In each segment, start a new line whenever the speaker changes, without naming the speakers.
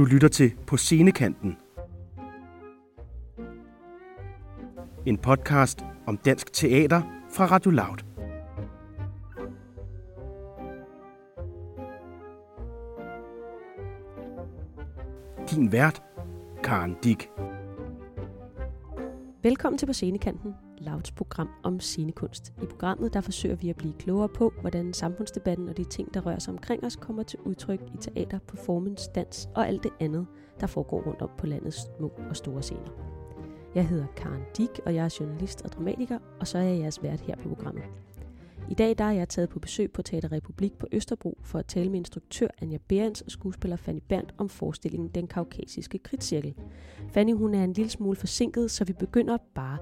Du lytter til På Scenekanten. En podcast om dansk teater fra Radio Loud. Din vært, Karen Dick.
Velkommen til På Scenekanten, Louds program om scenekunst. I programmet der forsøger vi at blive klogere på, hvordan samfundsdebatten og de ting, der rører sig omkring os, kommer til udtryk i teater, performance, dans og alt det andet, der foregår rundt om på landets små og store scener. Jeg hedder Karen Dick, og jeg er journalist og dramatiker, og så er jeg jeres vært her på programmet. I dag der er jeg taget på besøg på Teater Republik på Østerbro for at tale med instruktør Anja Berens og skuespiller Fanny Berndt om forestillingen Den Kaukasiske Kritcirkel. Fanny hun er en lille smule forsinket, så vi begynder bare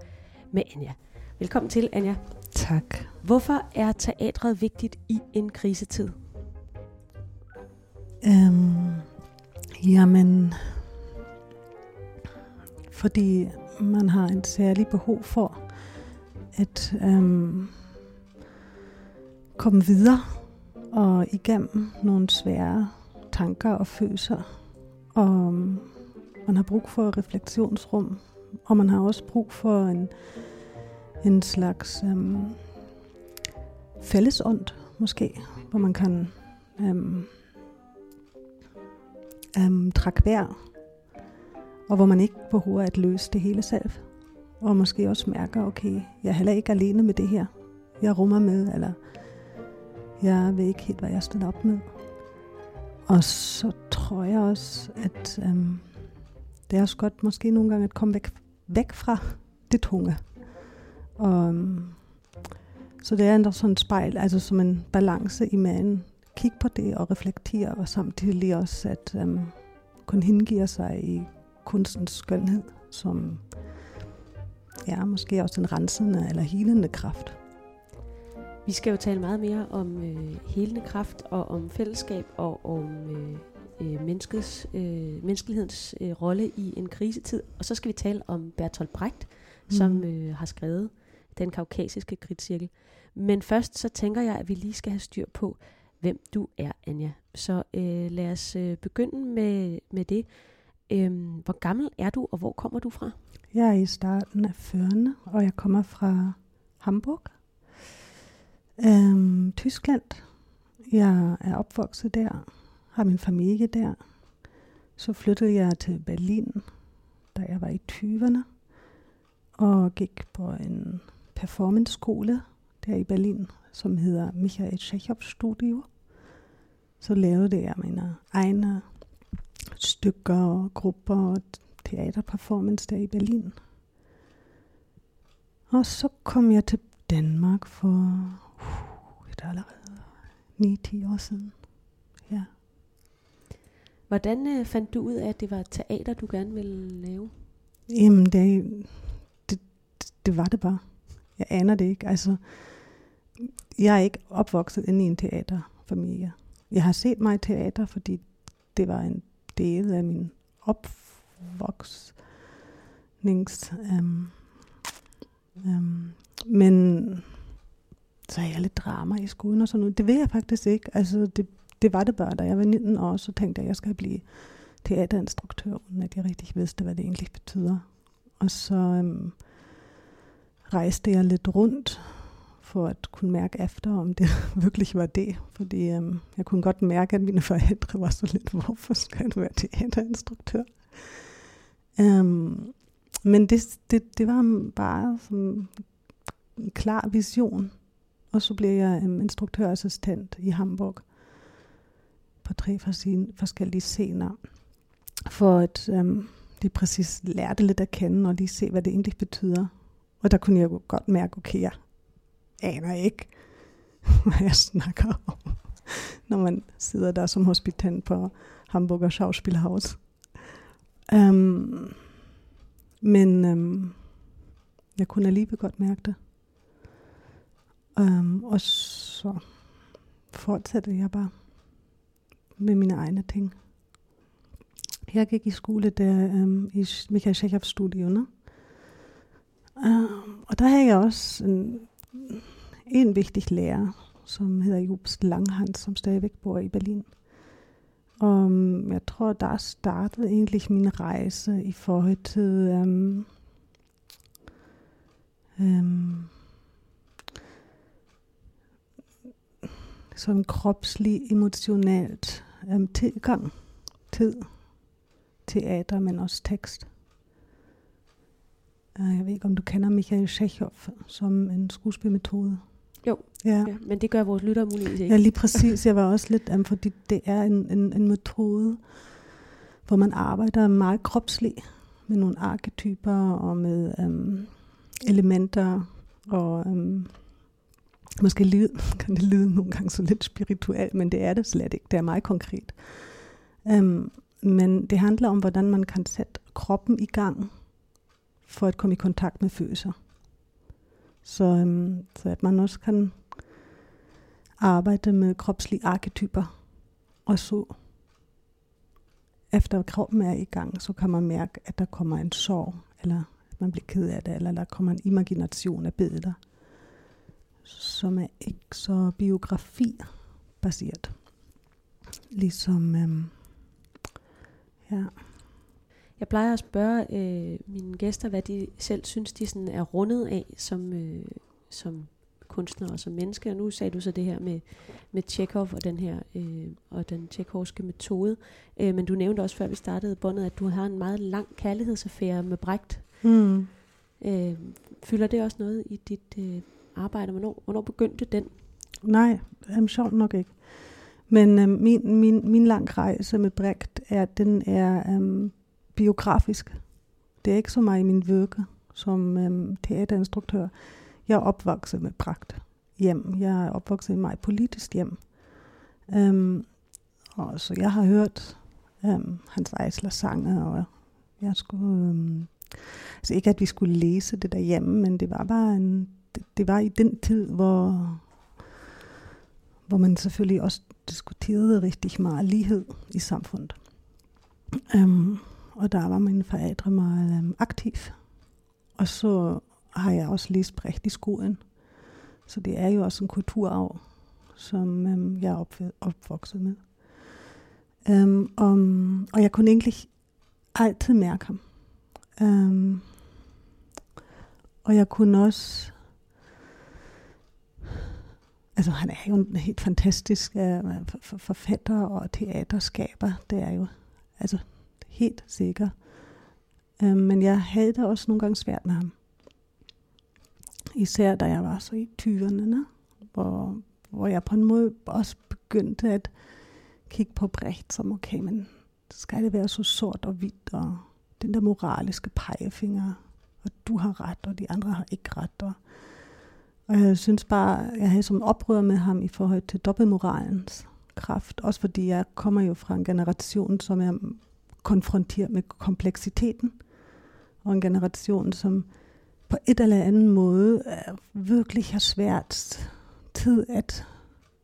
med Anja. Velkommen til, Anja.
Tak.
Hvorfor er teatret vigtigt i en krisetid?
Øhm, jamen, fordi man har en særlig behov for at øhm, komme videre og igennem nogle svære tanker og følelser. Og øhm, man har brug for refleksionsrum, og man har også brug for en, en slags øhm, fællesånd, måske, hvor man kan øhm, øhm, trække vejr, og hvor man ikke behøver at løse det hele selv. Og måske også mærker, okay, jeg er heller ikke alene med det her. Jeg rummer med, eller jeg ved ikke helt, hvad jeg stiller op med. Og så tror jeg også, at øhm, det er også godt måske nogle gange at komme væk, væk fra det tunge. Og, øhm, så det er en sådan et spejl, altså som en balance i maven. Kig på det og reflektere, og samtidig også at øhm, kun hengive sig i kunstens skønhed, som ja, måske også en rensende eller helende kraft.
Vi skal jo tale meget mere om øh, helende kraft og om fællesskab og om øh, øh, menneskets, øh, menneskelighedens øh, rolle i en krisetid. Og så skal vi tale om Bertolt Brecht, mm. som øh, har skrevet Den kaukasiske kritcirkel. Men først så tænker jeg, at vi lige skal have styr på, hvem du er, Anja. Så øh, lad os øh, begynde med, med det. Øh, hvor gammel er du, og hvor kommer du fra?
Jeg er i starten af 40'erne, og jeg kommer fra Hamburg, øhm, Tyskland. Jeg er opvokset der, har min familie der. Så flyttede jeg til Berlin, da jeg var i 20'erne, og gik på en performance-skole der i Berlin, som hedder Michael Tschechow Studio. Så lavede jeg mine egne stykker og grupper og teaterperformance der i Berlin. Og så kom jeg til Danmark for uh, det er allerede 9-10 år siden.
Hvordan øh, fandt du ud af, at det var teater, du gerne ville lave?
Jamen, det, det, det var det bare. Jeg aner det ikke. Altså, jeg er ikke opvokset inde i en teaterfamilie. Jeg har set mig i teater, fordi det var en del af min opvoksnings... Øhm, øhm, men så er jeg lidt drama i skolen og sådan noget. Det ved jeg faktisk ikke. Altså, det, det var det bare, da jeg var 19 år, så tænkte jeg, at jeg skal blive teaterinstruktør, uden at jeg rigtig vidste, hvad det egentlig betyder. Og så øhm, rejste jeg lidt rundt for at kunne mærke efter, om det virkelig var det. Fordi øhm, jeg kunne godt mærke, at mine forældre var så lidt, hvorfor skal du være teaterinstruktør? Øhm, men det, det, det var bare sådan en klar vision. Og så blev jeg øhm, instruktørassistent i Hamburg på tre forskellige scener, for at øhm, lige præcis lærte lidt at kende, og lige se, hvad det egentlig betyder. Og der kunne jeg godt mærke, okay, jeg aner ikke, hvad jeg snakker om, når man sidder der som hospitant på Hamburger Schauspielhaus. Um, men um, jeg kunne alligevel godt mærke det. Um, og så fortsatte jeg bare med mine egne ting. Jeg gik i skole der um, øhm, i Michael Schächers studio, ne? Um, øhm, og der havde jeg også en, en vigtig lærer, som hedder Jobst Langhans, som stadigvæk bor i Berlin. Og um, jeg tror, der startede egentlig min rejse i forhold til um, um, sådan kropslig, emotionelt um, tilgang til teater, men også tekst. Uh, jeg ved ikke, om du kender Michael Chekhov som en skuespilmetode.
Jo, ja. ja. men det gør vores lyttere muligvis ikke.
Ja, lige præcis. Jeg var også lidt, um, fordi det er en, en, en metode, hvor man arbejder meget kropsligt med nogle arketyper og med um, elementer og um, måske lyde, kan det lyde nogle gange så lidt spirituelt, men det er det slet ikke. Det er meget konkret. Um, men det handler om, hvordan man kan sætte kroppen i gang for at komme i kontakt med følelser. Så, øhm, så at man også kan arbejde med kropslige arketyper. Og så efter kroppen er i gang, så kan man mærke, at der kommer en sorg, eller at man bliver ked af det, eller der kommer en imagination af billeder, som er ikke så biografi-baseret. Ligesom, øhm, ja.
Jeg plejer at spørge øh, mine gæster, hvad de selv synes, de sådan er rundet af som, øh, som kunstner og som menneske. Og nu sagde du så det her med, med Chekhov og den her øh, og den tjekhovske metode. Øh, men du nævnte også, før vi startede båndet, at du har en meget lang kærlighedsaffære med Brecht. Mm. Øh, fylder det også noget i dit øh, arbejde? Hvornår, hvornår begyndte den?
Nej, jamen, sjovt nok ikke. Men øh, min, min, min lang rejse med Brecht er, den er øh, biografisk. Det er ikke så meget i min virke som øh, teaterinstruktør. Jeg er opvokset med Brecht hjem. Jeg er opvokset i meget politisk hjem. Øhm, og så jeg har hørt øhm, Hans Eisler sange, og jeg skulle... Øhm, altså ikke, at vi skulle læse det derhjemme, men det var bare en... Det, det var i den tid, hvor, hvor man selvfølgelig også diskuterede rigtig meget lighed i samfundet. Um, og der var mine forældre meget øhm, um, aktiv. Og så har jeg også læst Brecht i skolen. Så det er jo også en kulturarv, som um, jeg er opvokset med. Um, um, og jeg kunne egentlig altid mærke ham. Um, og jeg kunne også... Altså, han er jo en helt fantastisk uh, forfatter og teaterskaber. Det er jo... Altså, helt sikker. Øh, men jeg havde det også nogle gange svært med ham. Især da jeg var så i 20'erne, hvor, hvor jeg på en måde også begyndte at kigge på Brecht som, okay, men skal det være så sort og hvidt, og den der moraliske pegefinger, og du har ret, og de andre har ikke ret. Og, og jeg synes bare, jeg havde som oprør med ham i forhold til dobbeltmoralens kraft, også fordi jeg kommer jo fra en generation, som er konfronteret med kompleksiteten, og en generation, som på et eller andet måde virkelig har svært tid at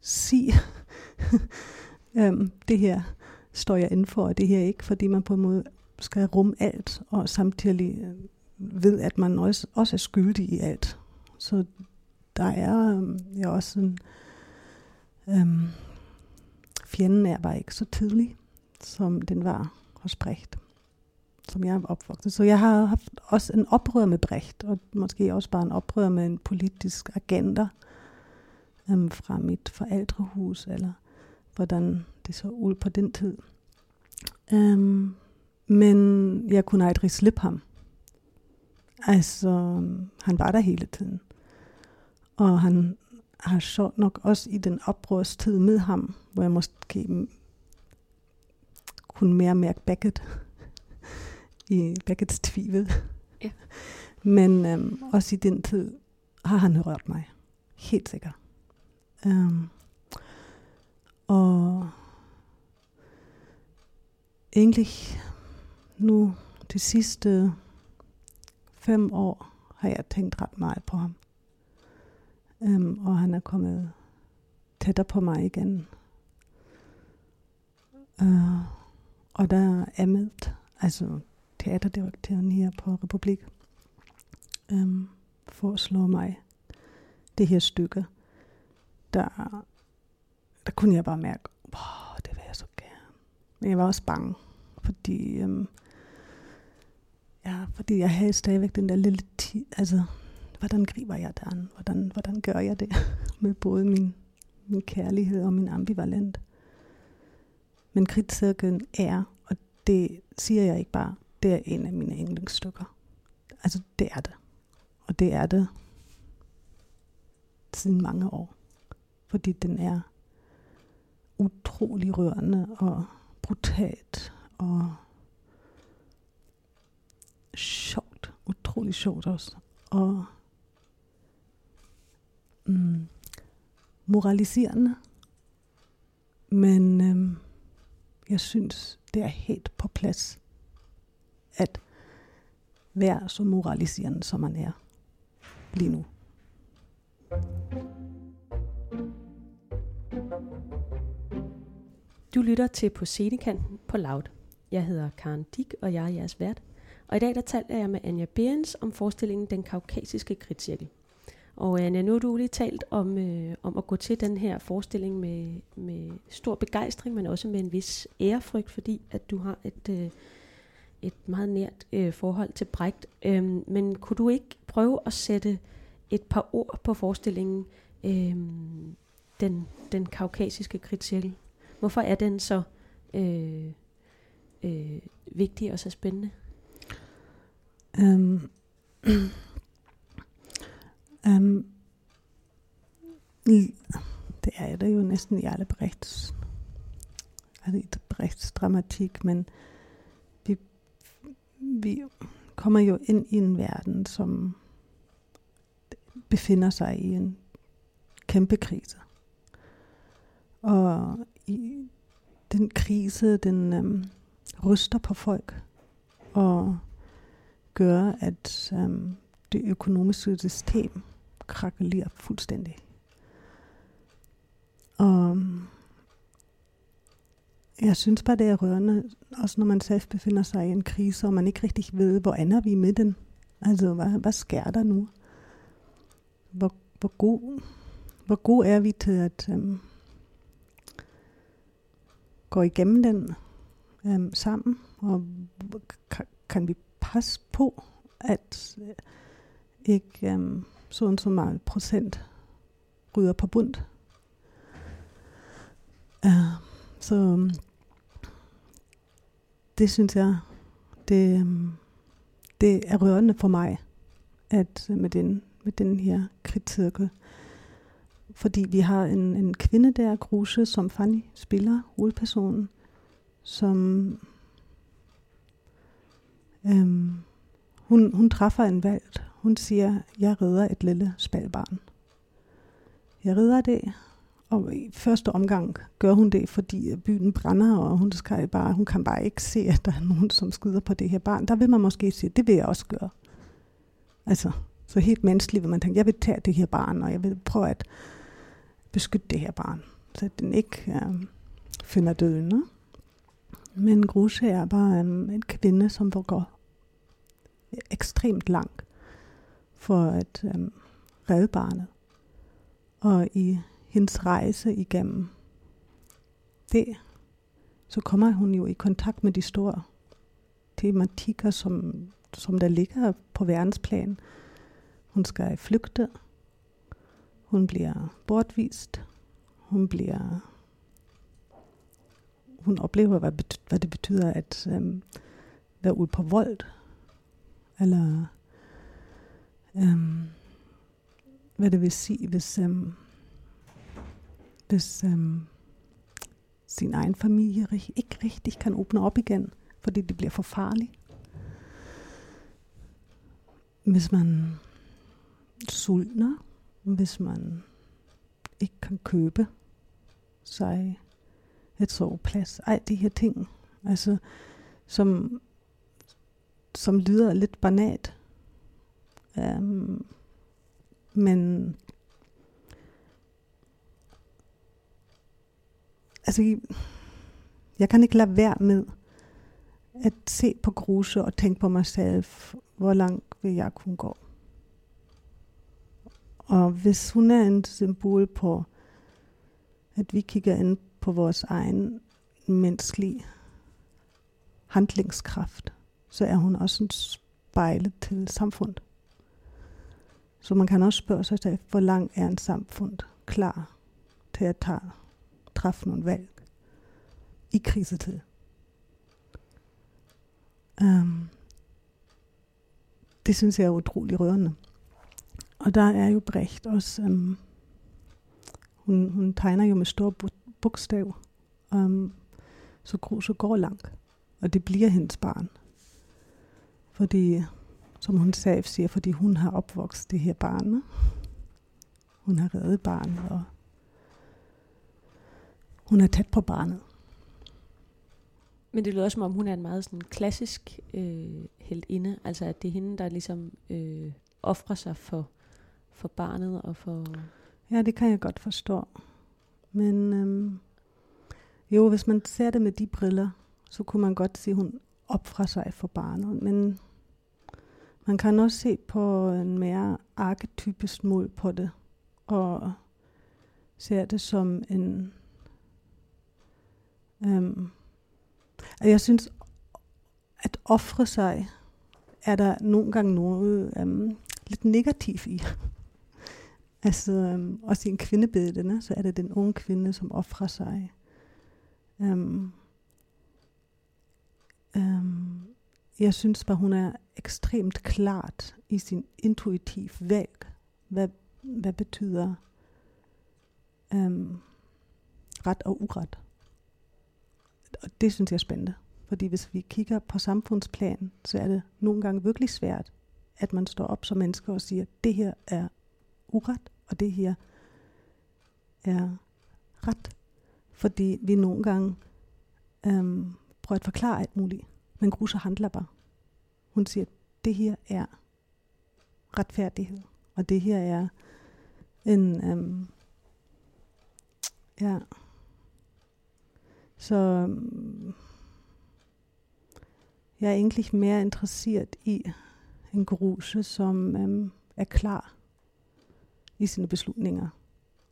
sige, øhm, det her står jeg inden for, og det her ikke, fordi man på en måde skal rumme alt, og samtidig ved, at man også, også er skyldig i alt. Så der er øhm, ja, også sådan, Øhm, fjenden er bare ikke så tidlig, som den var hos Brecht, som jeg er opvokset. Så jeg har haft også en oprør med Brecht, og måske også bare en oprør med en politisk agenda øhm, fra mit forældrehus, eller hvordan det så ud på den tid. Øhm, men jeg kunne aldrig slippe ham. Altså, øhm, han var der hele tiden. Og han har sjovt nok også i den oprørstid med ham, hvor jeg måske kunne mere mærke Beckett i Becketts tvivel. Ja. Men øhm, også i den tid har han rørt mig. Helt sikkert. Um, og egentlig nu de sidste fem år har jeg tænkt ret meget på ham. Øhm, og han er kommet tættere på mig igen. Øh, og der er Emmet, altså teaterdirektøren her på Republik, øhm, foreslår mig det her stykke, der, der kunne jeg bare mærke, wow, det vil jeg så gerne. Men jeg var også bange, fordi, øhm, ja, fordi jeg havde stadigvæk den der lille tid, altså, hvordan griber jeg det an? Hvordan, hvordan gør jeg det med både min, min kærlighed og min ambivalent? Men kridtcirklen er, og det siger jeg ikke bare, det er en af mine yndlingsstykker. Altså, det er det. Og det er det siden mange år. Fordi den er utrolig rørende og brutalt og sjovt. Utrolig sjovt også. Og mm, moraliserende. Men øhm, jeg synes, det er helt på plads, at være så moraliserende, som man er lige nu.
Du lytter til På Scenekanten på Loud. Jeg hedder Karen Dick, og jeg er jeres vært. Og i dag der taler jeg med Anja Berens om forestillingen Den Kaukasiske kritcirkel. Og øh, Anna, nu har du lige talt om, øh, om at gå til den her forestilling med, med stor begejstring, men også med en vis ærefrygt, fordi at du har et, øh, et meget nært øh, forhold til Brecht. Øhm, men kunne du ikke prøve at sætte et par ord på forestillingen, øhm, den, den kaukasiske kridtcirkel? Hvorfor er den så øh, øh, vigtig og så spændende?
Um, um, det er det jo næsten i alle Brechts, altså i Brechts dramatik, men vi, vi kommer jo ind i en verden, som befinder sig i en kæmpe krise. Og i den krise, den øhm, ryster på folk og gør, at øhm, det økonomiske system krakelerer fuldstændig. Og mm, jeg synes bare, det er rørende, også når man selv befinder sig i en krise, og man ikke rigtig ved, hvor ender vi med den. Altså, hvad, hvad sker der nu? Hvor, hvor, god, hvor god er vi til at øhm, gå igennem den øhm, sammen, og kan, kan vi passe på, at øh, ikke øhm, sådan så meget procent ryger på bund. Ja, så øhm, det synes jeg, det, øhm, det er rørende for mig, at øh, med den, med den her kridtcirkel, fordi vi har en, en kvinde der, Gruse, som Fanny spiller, hovedpersonen, som øhm, hun, hun træffer en valg. Hun siger, jeg redder et lille spalbarn. Jeg redder det, og i første omgang gør hun det, fordi øh, byen brænder, og hun, skal bare, hun kan bare ikke se, at der er nogen, som skyder på det her barn. Der vil man måske sige, det vil jeg også gøre. Altså, så helt menneskeligt vil man tænke, jeg vil tage det her barn, og jeg vil prøve at beskytte det her barn, så den ikke øh, finder døden. Ne? Men Grusche er bare øh, en kvinde, som går ekstremt langt for at øhm, redde barnet. Og i hendes rejse igennem det, så kommer hun jo i kontakt med de store tematikker, som, som der ligger på verdensplan. Hun skal flygte. Hun bliver bortvist. Hun bliver hun oplever, hvad, hvad det betyder at øhm, være ude på vold. Eller øhm, hvad det vil sige, hvis, øhm, hvis øhm, sin egen familie ikke rigtig kan åbne op igen, fordi det bliver for farligt. Hvis man sultner, hvis man ikke kan købe sig et soveplads, ej de her ting, altså som, som lyder lidt banalt. Øhm, men altså, jeg kan ikke lade være med at se på gruse og tænke på mig selv, hvor langt vil jeg kunne gå. Og hvis hun er en symbol på, at vi kigger ind på vores egen menneskelige handlingskraft, så er hun også en spejle til samfundet. Så man kan også spørge sig selv, hvor lang er en samfund klar til at tage, træffe nogle valg i krisetid. Um, det synes jeg er utrolig rørende. Og der er jo Brecht også, um, hun, hun tegner jo med store bogstav, um, så, så går langt, og det bliver hendes barn. Fordi, som hun selv siger, fordi hun har opvokset det her barn. Hun har reddet barnet, og hun er tæt på barnet.
Men det lyder som om, hun er en meget sådan klassisk øh, inde. Altså at det er hende, der ligesom øh, offrer sig for, for barnet og for...
Ja, det kan jeg godt forstå. Men øhm, jo, hvis man ser det med de briller, så kunne man godt se, at hun offrer sig for barnet. Men man kan også se på en mere arketypisk mål på det, og ser det som en... Øhm, jeg synes, at ofre sig, er der nogle gange noget øhm, lidt negativt i. altså, øhm, også i en kvindebillede, så er det den unge kvinde, som offrer sig. Øhm, øhm, jeg synes bare, hun er ekstremt klart i sin intuitiv valg. Hvad, hvad betyder øhm, ret og uret? Og det synes jeg er spændende. Fordi hvis vi kigger på samfundsplan, så er det nogle gange virkelig svært, at man står op som menneske og siger, det her er uret, og det her er ret. Fordi vi nogle gange øhm, prøver at forklare alt muligt. Men Grusser handler bare. Hun siger, det her er retfærdighed. Og det her er en... Øhm, ja. Så øhm, jeg er egentlig mere interesseret i en gruse, som øhm, er klar i sine beslutninger.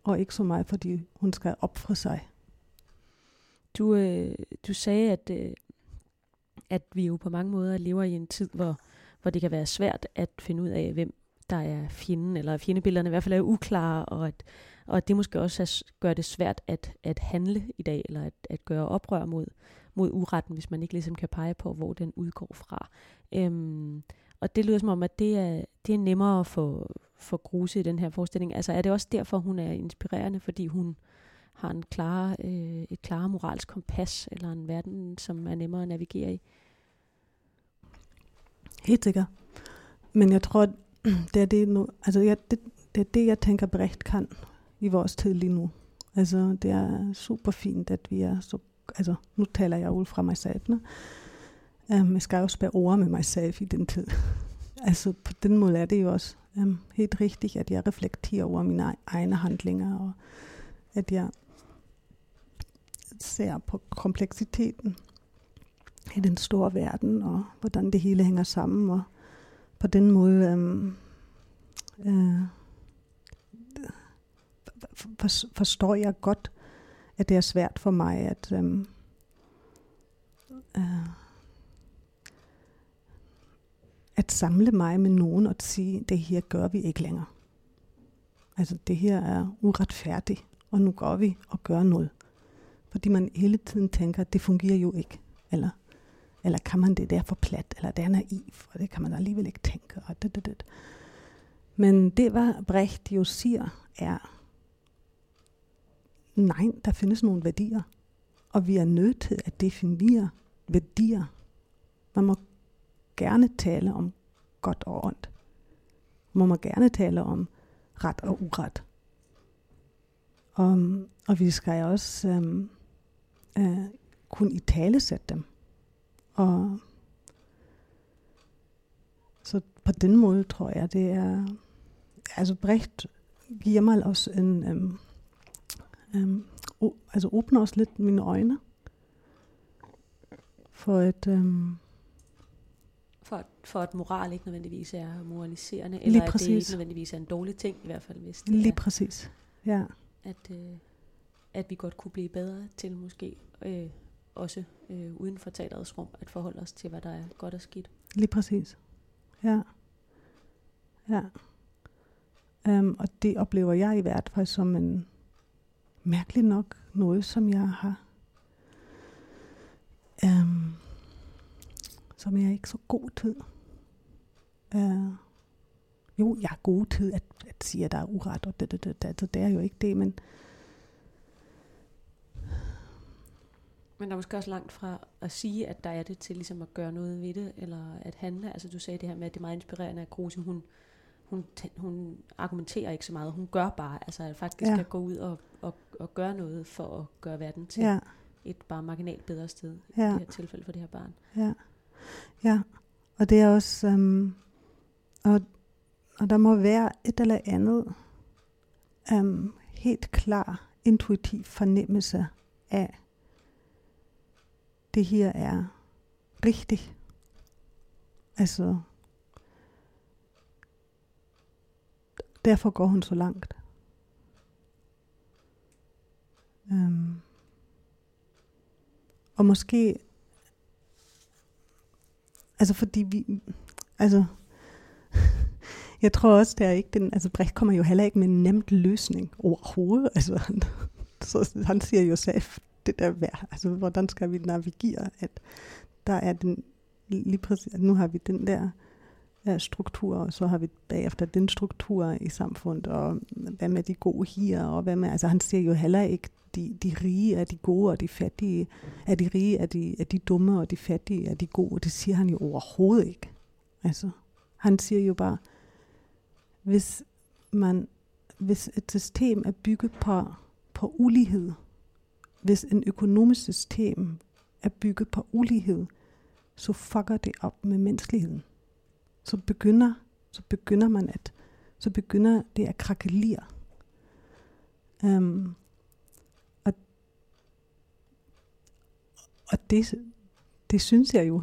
Og ikke så meget, fordi hun skal opføre sig.
Du, øh, du sagde, at, øh, at vi jo på mange måder lever i en tid, hvor, hvor det kan være svært at finde ud af, hvem der er fjenden, eller fjendebillederne i hvert fald er uklare, og at, og at det måske også er, gør det svært at, at handle i dag, eller at, at gøre oprør mod, mod uretten, hvis man ikke ligesom kan pege på, hvor den udgår fra. Øhm, og det lyder som om, at det er, det er nemmere at få, få gruse i den her forestilling. Altså er det også derfor, hun er inspirerende, fordi hun har en klare, øh, et klare moralsk kompas, eller en verden, som er nemmere at navigere i?
Helt sikkert. Men jeg tror, det er det, nu, altså jeg, det, det er det, jeg tænker, Brecht kan i vores tid lige nu. Altså, det er super fint, at vi er så... Altså, nu taler jeg ud fra mig selv. Ne? Um, øhm, jeg skal jo spære ord med mig selv i den tid. altså, på den måde er det jo også um, helt rigtigt, at jeg reflekterer over mine e- egne handlinger, og at jeg ser på kompleksiteten i den store verden, og hvordan det hele hænger sammen, og på den måde øhm, øh, for, forstår jeg godt, at det er svært for mig at um, uh, at samle mig med nogen og sige, det her gør vi ikke længere. Altså det her er uretfærdigt, og nu går vi og gør noget. Fordi man hele tiden tænker, det fungerer jo ikke. Eller, eller kan man det, der for plat, eller det er naiv, og det kan man alligevel ikke tænke. Og det, det, det. Men det, hvad Brecht jo siger, er, nej, der findes nogle værdier, og vi er nødt til at definere værdier. Man må gerne tale om godt og ondt. Man må gerne tale om ret og uret. Og, og vi skal også øhm, øh, kunne i tale sætte dem. Og så på den måde tror jeg, det er... Altså Brecht giver mig også en... Øhm, øhm, o, altså åbner også lidt mine øjne. For at... Øhm,
for, for at moral ikke nødvendigvis er moraliserende, eller at det ikke nødvendigvis er en dårlig ting, i hvert fald hvis det
Lige
er,
præcis, ja.
At, øh, at vi godt kunne blive bedre til måske øh, også øh, uden for teaterets rum, at forholde os til, hvad der er godt og skidt.
Lige præcis. Ja. Ja. Um, og det oplever jeg i hvert fald som en mærkelig nok noget, som jeg har um, som jeg er ikke så god tid. Uh, øh, jo, jeg er god tid at, at sige, at der er uret, og det, det, det, det, det er jo ikke det, men
Men der er måske også langt fra at sige, at der er det til ligesom at gøre noget ved det, eller at handle. Altså du sagde det her med, at det er meget inspirerende, at Kruse, hun, hun, hun argumenterer ikke så meget. Hun gør bare, altså at faktisk ja. skal gå ud og, og, og gøre noget for at gøre verden til ja. et bare marginalt bedre sted. Ja. I det her tilfælde for det her barn.
Ja, ja. og det er også, um, og, og der må være et eller andet um, helt klar, intuitiv fornemmelse af, det her er rigtigt. Altså, derfor går hun så langt. Um, og måske, altså fordi vi, altså, jeg tror også, det er ikke den, altså Brecht kommer jo heller ikke med en nemt løsning overhovedet. Altså, han, så han siger jo selv, det der værd. Altså, hvordan skal vi navigere, at der er den, lige præcis, nu har vi den der ja, struktur, og så har vi bagefter den struktur i samfundet, og hvad med de gode her, og hvad med, altså han siger jo heller ikke, de, de rige er de gode, og de fattige er de rige, er de, er de dumme, og de fattige er de gode. Det siger han jo overhovedet ikke. Altså, han siger jo bare, hvis man, hvis et system er bygget på, på ulighed, hvis en økonomisk system er bygget på ulighed, så fucker det op med menneskeligheden. Så begynder, så begynder man at, så begynder det at krakelere. Um, og, og det, det synes jeg jo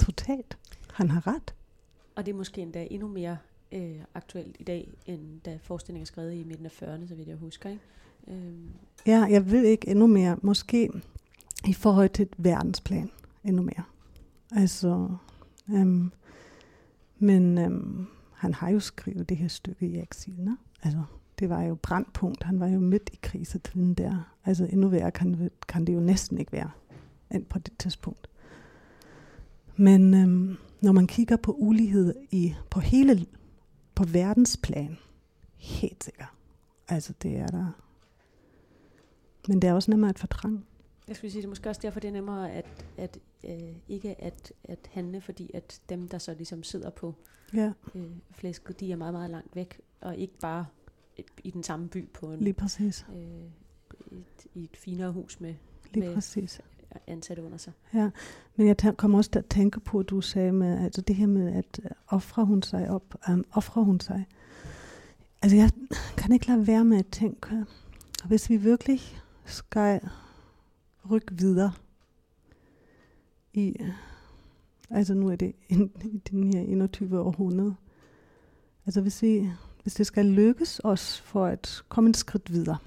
totalt. Han har ret.
Og det er måske endda endnu mere øh, aktuelt i dag, end da forestillingen er skrevet i midten af 40'erne, så vidt jeg husker. Ikke?
Øhm. Ja, jeg ved ikke endnu mere. Måske i forhold til et verdensplan endnu mere. Altså, øhm, men øhm, han har jo skrevet det her stykke i eksil, ne? Altså, det var jo brandpunkt. Han var jo midt i krisetiden der. Altså, endnu værre kan, kan det jo næsten ikke være end på det tidspunkt. Men øhm, når man kigger på ulighed i, på hele, på verdensplan, helt sikkert. Altså, det er der men det er også nemmere at fortrænge.
Jeg skulle sige, det er måske også derfor, det er nemmere at, at øh, ikke at, at handle, fordi at dem, der så ligesom sidder på ja. øh, flæsket, de er meget, meget langt væk, og ikke bare i den samme by på en,
Lige præcis. Øh,
et, i et finere hus med,
Lige med præcis.
ansatte under sig.
Ja, men jeg kommer også til at tænke på, at du sagde med, altså det her med, at øh, offrer hun sig op, um, offrer hun sig. Altså jeg kan ikke lade være med at tænke, hvis vi virkelig skal rykke videre i, altså nu er det in, i den her 21. århundrede. Altså hvis, vi, hvis det skal lykkes os for at komme et skridt videre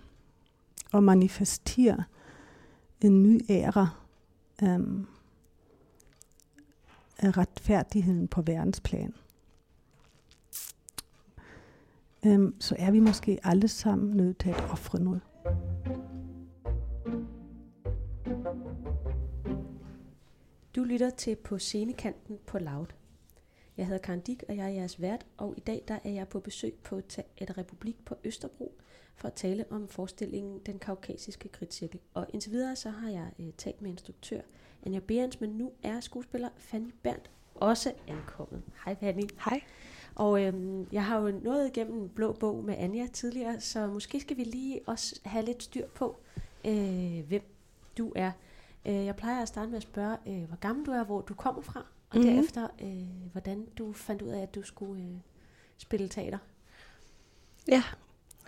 og manifestere en ny æra um, af retfærdigheden på verdensplan, um, så er vi måske alle sammen nødt til at ofre noget.
Lytter til På scenekanten på Loud. Jeg hedder Karen Dick, og jeg er jeres vært, og i dag der er jeg på besøg på Teater Republik på Østerbro for at tale om forestillingen Den Kaukasiske Kritcirkel. Og indtil videre så har jeg øh, talt med instruktør Anja Berens, men nu er skuespiller Fanny Berndt også ankommet. Hej Fanny.
Hej.
Og øhm, jeg har jo nået igennem en blå bog med Anja tidligere, så måske skal vi lige også have lidt styr på, øh, hvem du er. Øh, jeg plejer at starte med at spørge, øh, hvor gammel du er, hvor du kommer fra, og mm-hmm. derefter, øh, hvordan du fandt ud af, at du skulle øh, spille teater.
Ja,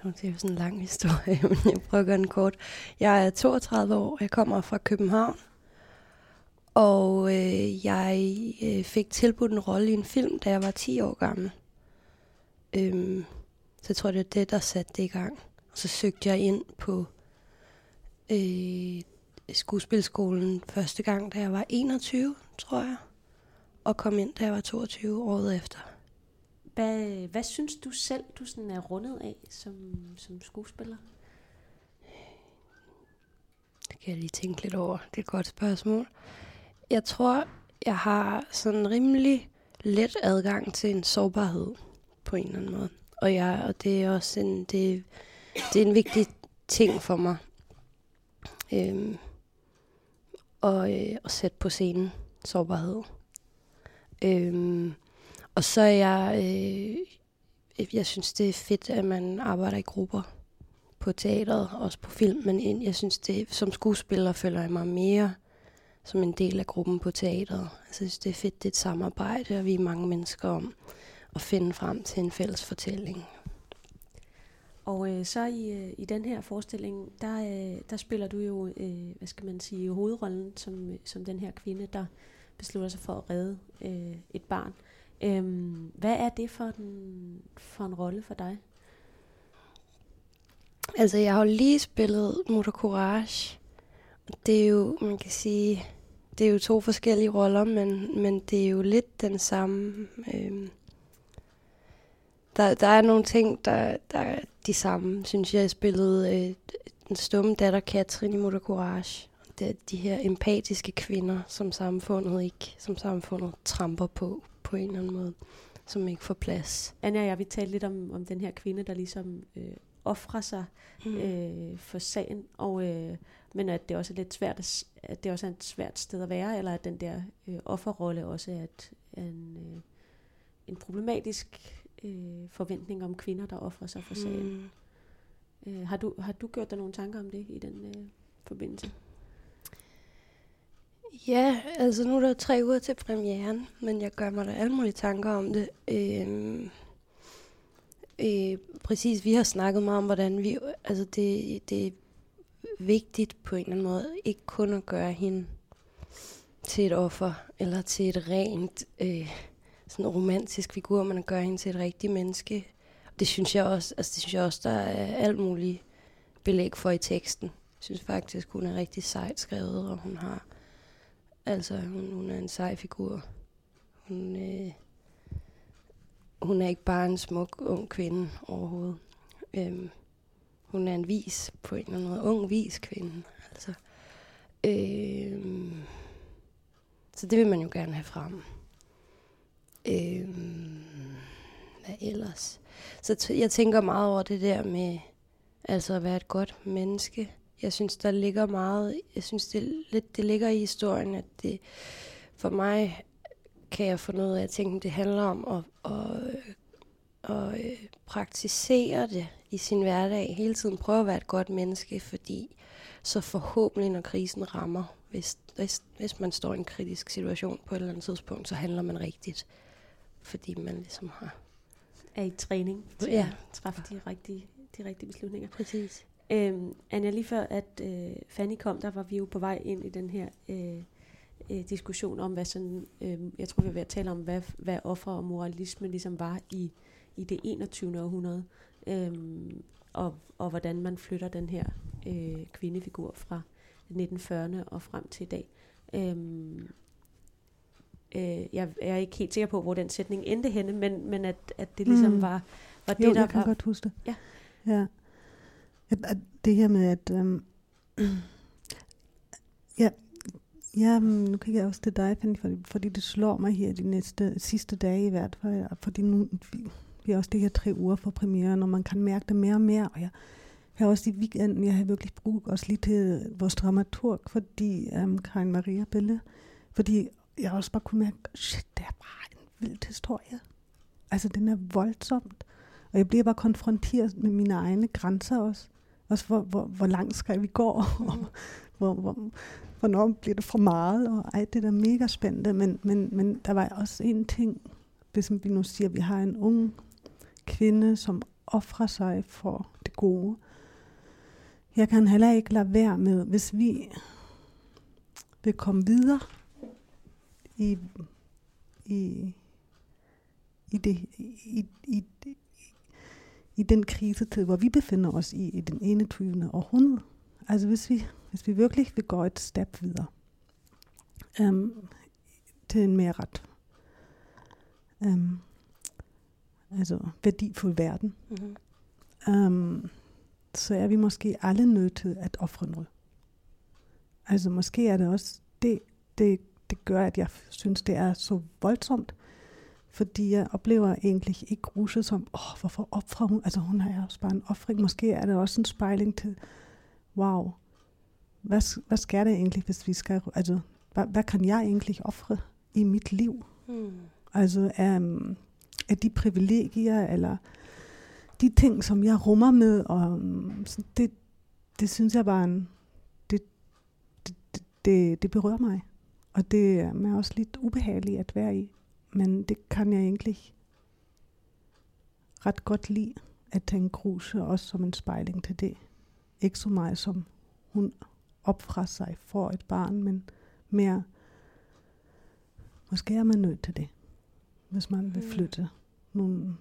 det er jo sådan en lang historie, men jeg prøver at gøre den kort. Jeg er 32 år, jeg kommer fra København, og øh, jeg øh, fik tilbudt en rolle i en film, da jeg var 10 år gammel. Øhm, så jeg tror, det er det, der satte det i gang. Og så søgte jeg ind på øh, skuespilskolen første gang, da jeg var 21, tror jeg. Og kom ind, da jeg var 22 året efter.
Hvad, hvad synes du selv, du sådan er rundet af som, som skuespiller?
Det kan jeg lige tænke lidt over. Det er et godt spørgsmål. Jeg tror, jeg har sådan rimelig let adgang til en sårbarhed på en eller anden måde. Og, jeg, og det er også en, det, det er en vigtig ting for mig. Øhm, og, øh, og sætte på scenen sårbarhed. Øhm, og så er jeg, øh, jeg synes det er fedt, at man arbejder i grupper på teateret, også på film, men jeg synes det, som skuespiller føler jeg mig mere som en del af gruppen på teateret. Altså, jeg synes det er fedt, det er et samarbejde, og vi er mange mennesker om at finde frem til en fælles fortælling.
Og øh, så i, øh, i den her forestilling, der, øh, der spiller du jo, øh, hvad skal man sige, hovedrollen som, øh, som den her kvinde, der beslutter sig for at redde øh, et barn. Øhm, hvad er det for en, for en rolle for dig?
Altså, jeg har jo lige spillet Motor Courage. Det er jo, man kan sige, det er jo to forskellige roller, men, men det er jo lidt den samme. øh, der, der er nogle ting, der, der er de samme, synes jeg, jeg spillede øh, den stumme datter Katrin i Motor Courage. Det er de her empatiske kvinder, som samfundet ikke, som samfundet tramper på, på en eller anden måde, som ikke får plads.
Anja og jeg, vi talte lidt om, om den her kvinde, der ligesom øh, offrer sig mm. øh, for sagen, og, øh, men at det også er lidt svært, at, det også er et svært sted at være, eller at den der øh, offerrolle også er, et, en, øh, en problematisk øh, forventning om kvinder, der offrer sig for sagen. Mm. Øh, har, du, har du gjort dig nogle tanker om det i den øh, forbindelse?
Ja, altså nu er der tre uger til premieren, men jeg gør mig da alle mulige tanker om det. Øh, øh, præcis, vi har snakket meget om, hvordan vi, altså det, det er vigtigt på en eller anden måde, ikke kun at gøre hende til et offer, eller til et rent øh, sådan romantisk figur, men gør hende til et rigtigt menneske. Det synes jeg også, altså det synes jeg også, der er alt muligt belæg for i teksten. Jeg synes faktisk, hun er rigtig sejt skrevet, og hun har, altså hun, hun er en sej figur. Hun, øh, hun er ikke bare en smuk ung kvinde overhovedet. Øhm, hun er en vis, på en eller anden måde, ung vis kvinde. Altså, øhm, så det vil man jo gerne have frem. Øhm, hvad ellers? Så t- jeg tænker meget over det der med altså at være et godt menneske. Jeg synes, der ligger meget, jeg synes, det, lidt, det ligger i historien, at det for mig kan jeg få noget af at tænke, det handler om at, at, at, at praktisere det i sin hverdag. Hele tiden prøve at være et godt menneske, fordi så forhåbentlig, når krisen rammer, hvis, hvis, hvis man står i en kritisk situation på et eller andet tidspunkt, så handler man rigtigt. Fordi man ligesom har...
Er i træning til ja. at træffe de rigtige, de rigtige beslutninger.
Præcis.
Øhm, Anja, lige før at øh, Fanny kom, der var vi jo på vej ind i den her øh, øh, diskussion om, hvad sådan, øh, jeg tror vi var ved at tale om, hvad, hvad offer og moralisme ligesom var i, i det 21. århundrede, øh, og, og hvordan man flytter den her øh, kvindefigur fra 1940'erne og frem til i dag. Øh, øh, jeg er ikke helt sikker på, hvor den sætning endte henne, men, men at, at det ligesom mm. var, var det,
jo,
der
jeg kan
var...
godt huske det.
Ja.
ja. At, at det her med, at... Øhm, ja, ja, nu kigger jeg også til dig, Fanny, fordi, fordi det slår mig her de næste sidste dage i hvert fald. Fordi nu, vi, vi har også det her tre uger for premieren, og man kan mærke det mere og mere. Og jeg har også i weekenden, jeg har virkelig brugt også lige til vores dramaturg, fordi um, Karin Maria Bille, fordi jeg også bare kunne mærke, shit, det er bare en vild historie. Altså, den er voldsomt. Og jeg bliver bare konfronteret med mine egne grænser også. Også hvor, hvor, hvor langt skal vi gå, og hvor, hvor, hvornår bliver det for meget, og ej, det er da mega spændende. Men, men, men der var også en ting, hvis vi nu siger, at vi har en ung kvinde, som offrer sig for det gode. Jeg kan heller ikke lade være med, hvis vi vil komme videre i, i, i, det, i, i, i den krisetid, hvor vi befinder os i, i den 21. århundrede. Altså hvis vi hvis vi virkelig vil gå et step videre um, til en mere ret um, altså værdifuld verden,
Mm-hmm.
um, så er vi måske alle nødt til at ofre noget. Altså måske er det også det, det, det gør, at jeg synes, det er så voldsomt, fordi jeg oplever egentlig ikke Ruse som, åh, hvorfor offrer hun? Altså hun er også bare en offring. Måske er det også en spejling til, wow, hvad, hvad sker der egentlig, hvis vi skal, altså, hvad, hvad kan jeg egentlig ofre i mit liv?
Mm.
Altså um, er de privilegier, eller de ting, som jeg rummer med, og um, det, det synes jeg bare, en, det, det, det- det, det berører mig. Og det er også lidt ubehageligt at være i. Men det kan jeg egentlig ret godt lide, at tænke Kruse også som en spejling til det. Ikke så meget som hun opfra sig for et barn, men mere, måske er man nødt til det, hvis man vil
Mm.
flytte nogle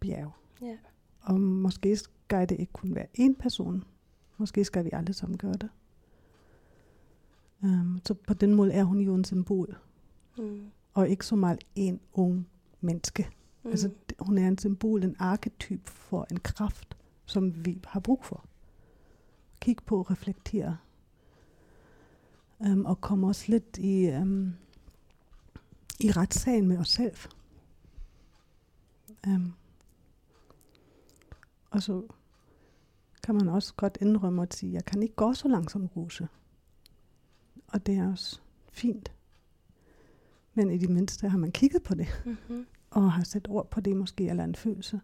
bjerg.
Ja.
Og måske skal det ikke kun være én person. Måske skal vi alle sammen gøre det. Um, så på den måde er hun jo en symbol,
Mm.
og ikke så meget en ung menneske.
Mm.
Altså, hun er en symbol, en arketyp for en kraft, som vi har brug for. Kig på, reflektere. Um, og komme også lidt i, um, i retssagen med os selv. Um, og så kan man også godt indrømme at sige, jeg kan ikke gå så langt som Rose. Og det er også fint. Men i det mindste har man kigget på det
Mm-hmm.
og har sat ord på det måske, eller en følelse.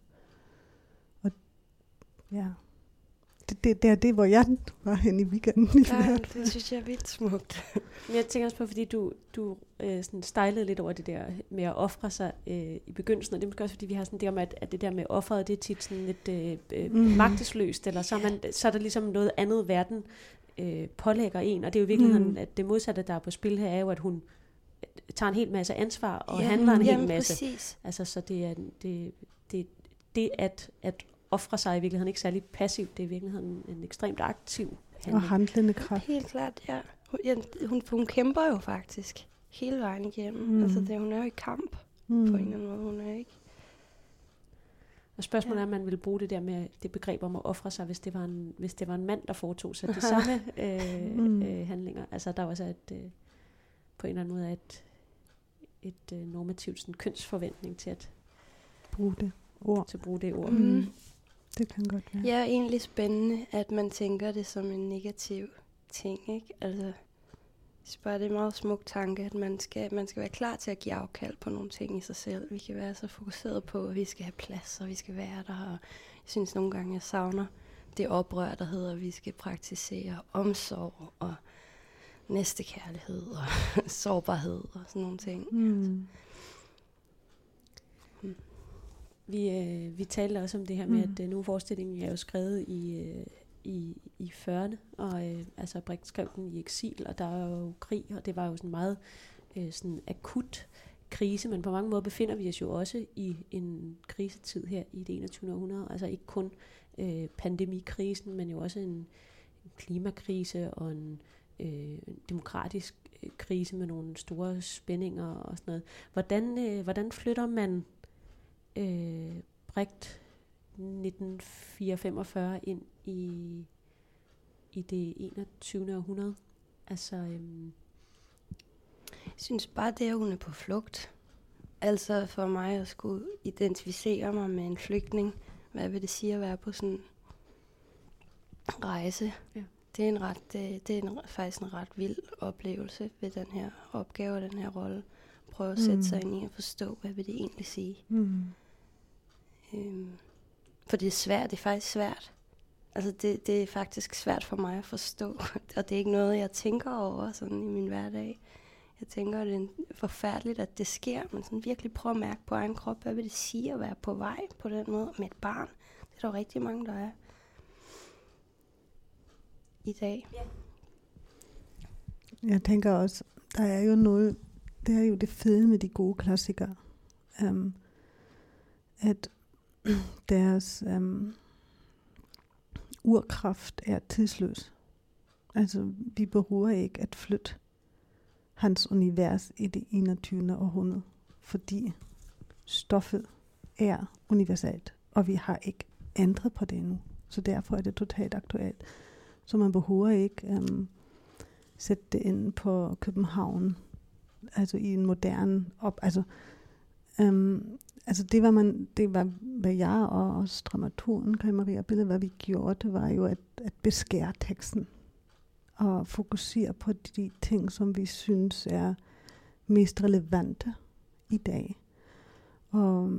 Og ja, det, det, det er det, hvor jeg var hen i weekenden i
Ja,
hvert fald.
det synes jeg er vildt smukt.
Men jeg tænker også på, fordi du, du øh, sådan stejlede lidt over det der med at ofre sig øh, i begyndelsen, og det er måske også, fordi vi har sådan det om, at, at det der med offeret, det er tit sådan lidt øh, øh,
Mm.
magtesløst, eller så er, man, så er der ligesom noget andet verden øh, pålægger en, og det er jo i virkeligheden,
Mm.
at det modsatte, der er på spil her, er jo, at hun øh, tager en hel masse ansvar og
Ja,
handler en hel
Jamen,
masse.
præcis.
Altså, så det er det, det, det at, at ofre sig i virkeligheden ikke særlig passivt, det er i virkeligheden en ekstremt aktiv
Og
handling.
handlende kraft.
Helt klart, ja. Hun, ja, hun, hun kæmper jo faktisk hele vejen igennem.
Mm.
Altså, det, hun er jo i kamp. Mm. på en eller anden måde. Hun er ikke...
Og spørgsmålet
Ja.
er, om man ville bruge det der med det begreb om at ofre sig, hvis det var en, hvis det var en mand, der foretog sig de samme øh,
Mm.
øh, handlinger. Altså der var så et, øh, på en eller anden måde et, et øh, normativt sådan, kønsforventning til at,
Brug det ord.
til at bruge det ord.
Mm.
Mm. Det kan godt være.
Ja, egentlig spændende, at man tænker det som en negativ ting, ikke? Altså, synes bare, det er en meget smuk tanke, at man skal, man skal være klar til at give afkald på nogle ting i sig selv. Vi kan være så fokuseret på, at vi skal have plads, og vi skal være der. Og jeg synes nogle gange, jeg savner det oprør, der hedder, at vi skal praktisere omsorg og næstekærlighed og sårbarhed og sådan nogle ting.
Mm.
Vi, øh, vi talte også om det her med,
Mm.
at øh, nu forestillingen er jo skrevet i, øh, i, i 40'erne, og øh, altså Brix skrev den i eksil, og der er jo krig, og det var jo sådan meget øh, sådan akut krise, men på mange måder befinder vi os jo også i en krisetid her i det 21. århundrede, altså ikke kun øh, pandemikrisen, men jo også en, en klimakrise og en øh, demokratisk øh, krise med nogle store spændinger og sådan noget. Hvordan, øh, hvordan flytter man øh, Brecht 1945 ind i, i det 21. århundrede? Altså, øhm,
Jeg synes bare, det er, at hun er på flugt. Altså for mig at skulle identificere mig med en flygtning, hvad vil det sige at være på sådan en rejse?
Ja.
Det er, en ret, det, det er en, faktisk en ret vild oplevelse ved den her opgave og den her rolle. Prøve at sætte
Mm.
sig ind i og forstå, hvad vil det egentlig sige.
Mm.
Øhm, for det er svært, det er faktisk svært. Altså det, det er faktisk svært for mig at forstå, og det er ikke noget, jeg tænker over sådan i min hverdag. Jeg tænker, at det er forfærdeligt, at det sker, men sådan virkelig prøve at mærke på egen krop, hvad vil det sige at være på vej på den måde med et barn. Det er der jo rigtig mange, der er i dag.
Jeg tænker også, der er jo noget, det er jo det fede med de gode klassikere, um, at deres um, urkraft er tidsløs. Altså, vi behøver ikke at flytte hans univers i det 21. århundrede, fordi stoffet er universelt, og vi har ikke ændret på det endnu. Så derfor er det totalt aktuelt. Så man behøver ikke øhm, sætte det ind på København, altså i en moderne op, altså øhm, altså det var man, det var, hvad jeg og også dramaturgen, Kai Maria Bille, hvad vi gjorde, det var jo at, at beskære teksten og fokusere på de ting, som vi synes er mest relevante i dag. Og,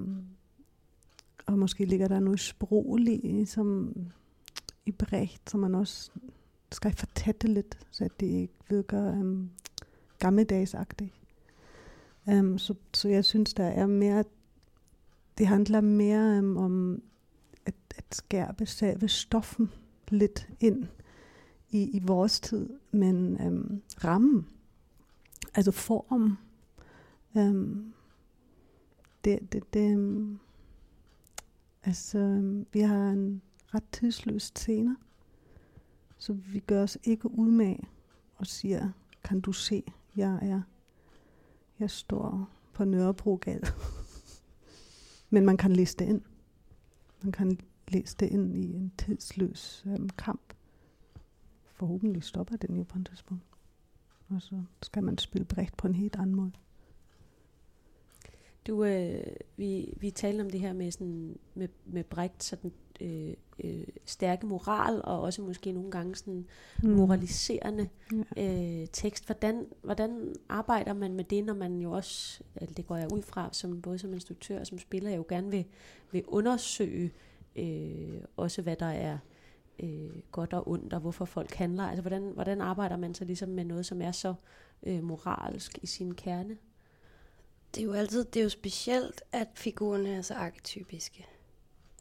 og måske ligger der noget sprogligt som i Brecht, som man også skal fortætte lidt, så det ikke virker um, gammeldagsagtigt. Um, så, så jeg synes, der er mere, det handler mere um, om at, at skærpe selve stoffen lidt ind i, i vores tid, men um, rammen, altså form, um, øhm, det, det, det, um, altså vi har en ret tidsløs scene, så vi gør os ikke umage og siger, kan du se, jeg er, jeg står på Nørrebrogade. Men man kan læse det ind. Man kan læse det ind i en tidsløs øhm, kamp. Forhåbentlig stopper den jo på en tidspunkt. Og så skal man spille bredt på en helt anden måde.
Du, øh, vi, vi talte om det her med, sådan, med, med Brecht, sådan øh, øh, stærke moral, og også måske nogle gange sådan mm. moraliserende ja. øh, tekst. Hvordan, hvordan arbejder man med det, når man jo også, altså det går jeg ud fra, som, både som instruktør og som spiller, jeg jo gerne vil, vil undersøge øh, også, hvad der er øh, godt og ondt, og hvorfor folk handler. Altså, hvordan, hvordan arbejder man så ligesom med noget, som er så øh, moralsk i sin kerne?
Det er jo altid, det er jo specielt, at figurerne er så arketypiske.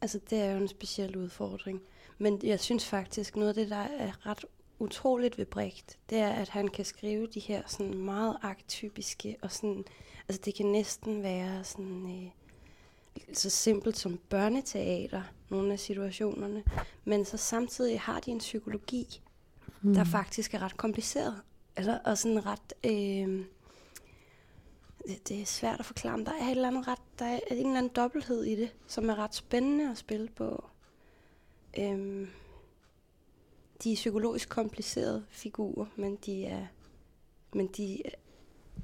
Altså, det er jo en speciel udfordring. Men jeg synes faktisk, noget af det, der er ret utroligt ved Brecht, det er, at han kan skrive de her sådan meget arketypiske, og sådan, altså det kan næsten være sådan, øh, så simpelt som børneteater, nogle af situationerne, men så samtidig har de en psykologi, mm. der faktisk er ret kompliceret, altså, og sådan ret... Øh, det, det er svært at forklare, men der er, et eller andet ret, der er en eller anden dobbelthed i det, som er ret spændende at spille på. Øhm, de er psykologisk komplicerede figurer, men de er, men de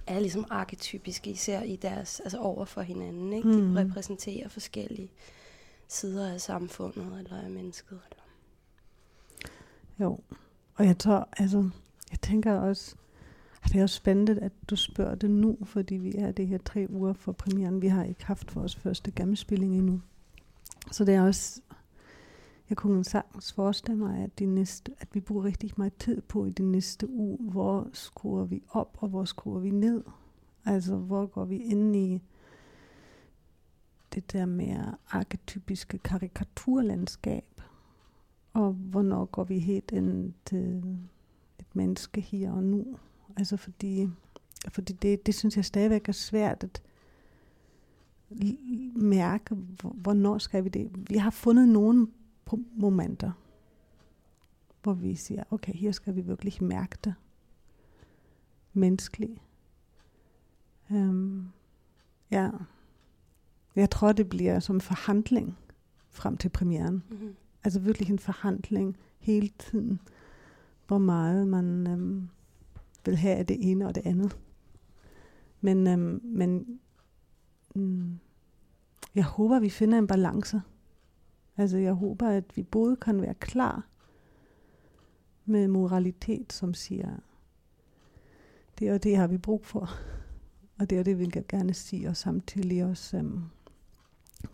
er ligesom arketypiske, især i deres, altså over for hinanden. Ikke? De mm. repræsenterer forskellige sider af samfundet eller af mennesket. Eller.
Jo, og jeg tror, altså, jeg tænker også, det er også spændende, at du spørger det nu, fordi vi er det her tre uger for premieren. Vi har ikke haft vores første gennemspilling endnu. Så det er også, jeg kunne sagtens forestille mig, at, de næste, at vi bruger rigtig meget tid på i den næste uge, hvor skruer vi op, og hvor skruer vi ned. Altså, hvor går vi ind i det der mere arketypiske karikaturlandskab, og hvornår går vi helt ind til et menneske her og nu. Altså fordi, fordi det, det synes jeg stadigvæk er svært at mærke, hvornår skal vi det. Vi har fundet nogle momenter, hvor vi siger, okay, her skal vi virkelig mærke det menneskeligt. Um, ja. Jeg tror, det bliver som forhandling frem til premieren. Mm-hmm. Altså virkelig en forhandling hele tiden, hvor meget man um, vil have af det ene og det andet. Men, øhm, men mm, jeg håber, vi finder en balance. Altså jeg håber, at vi både kan være klar med moralitet, som siger, det og det har vi brug for, og det og det vil jeg gerne sige, og samtidig også øhm,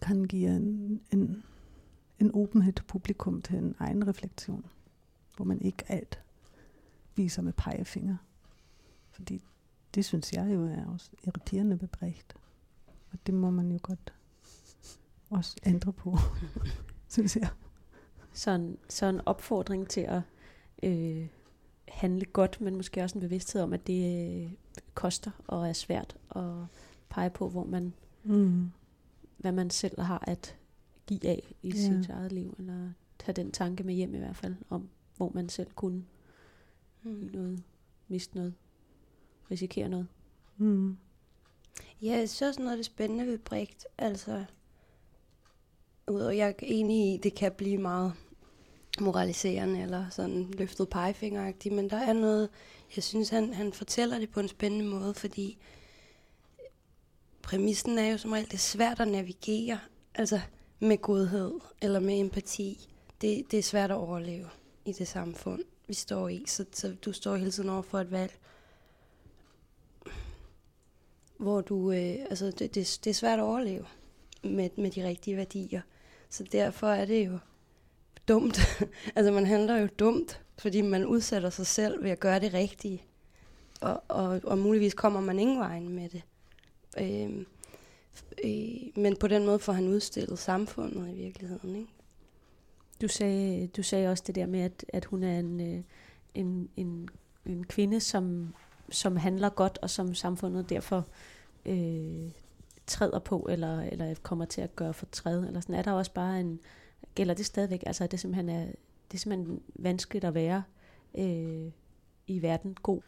kan give en, en, en åbenhed til publikum til en egen refleksion, hvor man ikke alt viser med pegefinger. Fordi det synes jeg jo er også irriterende bebredt. Og det må man jo godt også ændre på, synes jeg.
Så en, så en opfordring til at øh, handle godt, men måske også en bevidsthed om, at det øh, koster og er svært at pege på, hvor man, mm. hvad man selv har at give af i ja. sit eget liv, eller tage den tanke med hjem i hvert fald, om hvor man selv kunne mm. noget, miste noget, risikere noget.
Mm.
Ja, jeg synes også noget af det spændende ved Brigt. Altså, udover jeg er enig i, det kan blive meget moraliserende eller sådan løftet pegefingeragtigt, men der er noget, jeg synes, han, han fortæller det på en spændende måde, fordi præmissen er jo som regel, det er svært at navigere, altså med godhed eller med empati. Det, det er svært at overleve i det samfund, vi står i, så, så du står hele tiden over for et valg, hvor du, øh, altså det, det, det er svært at overleve med, med de rigtige værdier. Så derfor er det jo dumt. altså man handler jo dumt, fordi man udsætter sig selv ved at gøre det rigtige. Og, og, og muligvis kommer man ingen vejen med det. Øh, øh, men på den måde får han udstillet samfundet i virkeligheden. Ikke?
Du sagde, du sagde også det der med, at, at hun er en, øh, en, en, en kvinde, som, som handler godt, og som samfundet derfor øh, træder på, eller, eller kommer til at gøre for træde, Eller sådan. Er der også bare en, gælder det stadigvæk? Altså er det simpelthen, er, det er simpelthen vanskeligt at være øh, i verden god?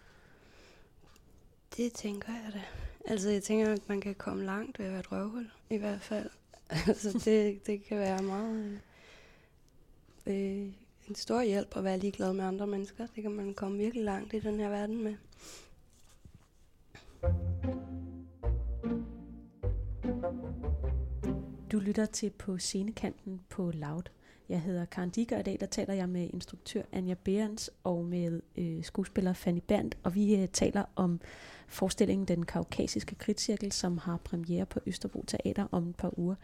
Det tænker jeg da. Altså jeg tænker, at man kan komme langt ved at være et røvhul, i hvert fald. altså det, det kan være meget... Øh, øh, en stor hjælp at være ligeglad med andre mennesker. Det kan man komme virkelig langt i den her verden med.
Du lytter til på scenekanten på Loud. Jeg hedder Karen Diger, og i dag der taler jeg med instruktør Anja Behrens og med øh, skuespiller Fanny Berndt, og vi øh, taler om forestillingen Den Kaukasiske Kritcirkel, som har premiere på Østerbro Teater om et par uger.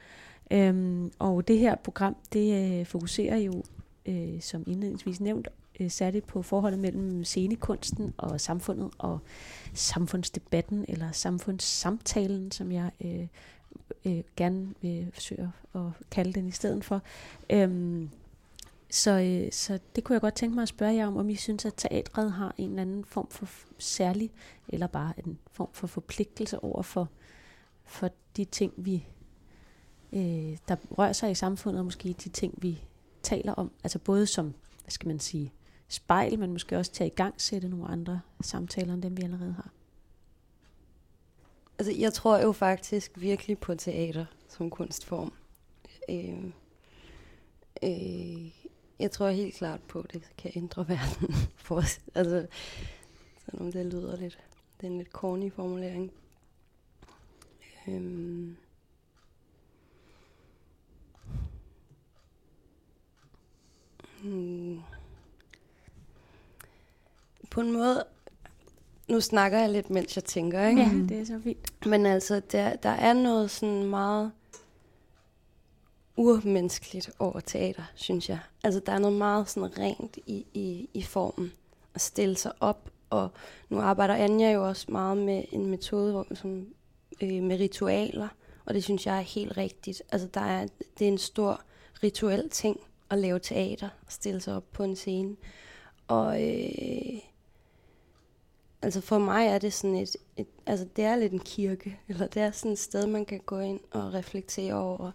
Øhm, og det her program, det øh, fokuserer jo, øh, som indledningsvis nævnt, øh, særligt på forholdet mellem scenekunsten og samfundet og samfundsdebatten eller samfundssamtalen, som jeg øh, øh, gerne øh, vil forsøge at kalde den i stedet for. Øhm, så, øh, så det kunne jeg godt tænke mig at spørge jer om, om I synes, at teatret har en eller anden form for særlig, eller bare en form for forpligtelse over for, for de ting, vi øh, der rører sig i samfundet, og måske de ting, vi taler om. Altså både som, hvad skal man sige, spejl, men måske også til at i gang sætte nogle andre samtaler, end dem vi allerede har.
Altså, jeg tror jo faktisk virkelig på teater som kunstform. Øh, øh, jeg tror helt klart på, at det kan ændre verden for os. Altså, selvom det lyder lidt, det er en lidt corny formulering. Øh, hmm. På en måde nu snakker jeg lidt, mens jeg tænker, ikke?
Ja, det er så fint.
Men altså, der, der er noget sådan meget urmenneskeligt over teater, synes jeg. Altså, der er noget meget sådan rent i, i, i formen. At stille sig op, og nu arbejder Anja jo også meget med en metode, hvor, som, øh, med ritualer, og det synes jeg er helt rigtigt. Altså, der er, det er en stor rituel ting at lave teater, og stille sig op på en scene. Og øh, Altså for mig er det sådan et, et, altså det er lidt en kirke, eller det er sådan et sted, man kan gå ind og reflektere over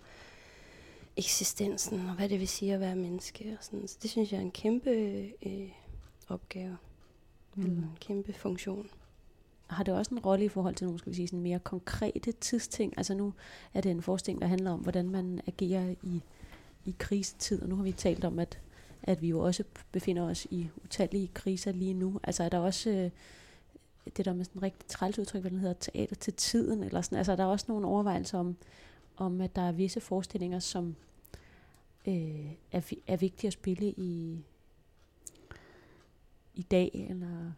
eksistensen, og hvad det vil sige at være menneske. Og sådan. Så det synes jeg er en kæmpe øh, opgave, mm. eller en kæmpe funktion.
Har det også en rolle i forhold til nogle skal vi sige, sådan mere konkrete tidsting? Altså nu er det en forestilling, der handler om, hvordan man agerer i, i krisetid, og nu har vi talt om, at, at vi jo også befinder os i utallige kriser lige nu. Altså er der også... Øh, det der med sådan en rigtig træls udtryk, hvad den hedder, teater til tiden, eller sådan. Altså, der er også nogle overvejelser om, om at der er visse forestillinger, som øh, er, er vigtige at spille i, i dag, eller...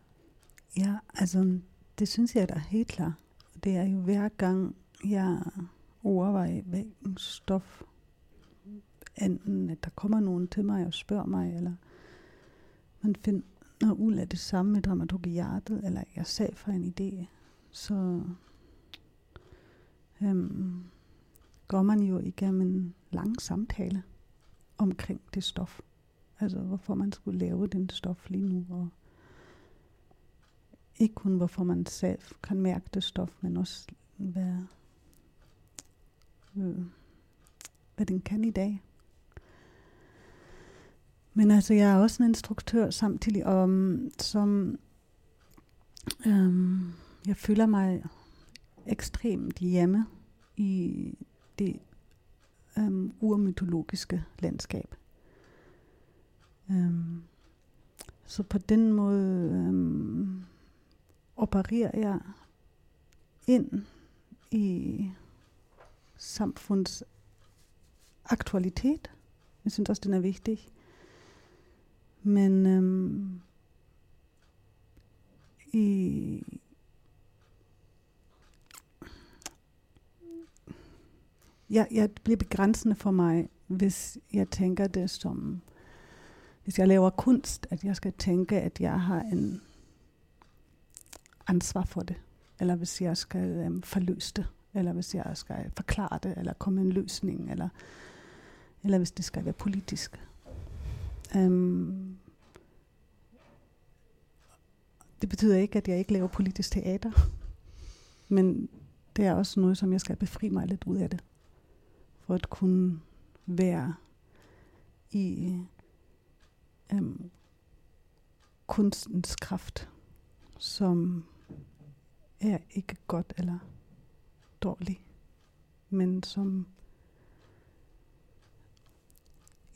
Ja, altså, det synes jeg da helt klart. Det er jo hver gang, jeg overvejer, hvilken stof, enten at der kommer nogen til mig og spørger mig, eller man finder og uld er det samme med dramaturgiatet, eller jeg sag for en idé, så øhm, går man jo igennem en lang samtale omkring det stof. Altså hvorfor man skulle lave den stof lige nu, og ikke kun hvorfor man selv kan mærke det stof, men også hvad, øh, hvad den kan i dag. Men altså, jeg er også en instruktør samtidig, og, mm, som øhm, jeg føler mig ekstremt hjemme i det øhm, urmytologiske landskab. Øhm, så på den måde øhm, opererer jeg ind i samfunds aktualitet. Jeg synes også, den er vigtig. Men øhm, i ja, ja, det bliver begrænsende for mig, hvis jeg tænker det som, hvis jeg laver kunst, at jeg skal tænke, at jeg har en ansvar for det. Eller hvis jeg skal øhm, forløse det. Eller hvis jeg skal forklare det, eller komme med en løsning, eller, eller hvis det skal være politisk. Øhm, det betyder ikke, at jeg ikke laver politisk teater. Men det er også noget, som jeg skal befri mig lidt ud af det. For at kunne være i øhm, kunstens kraft, som er ikke godt eller dårlig, men som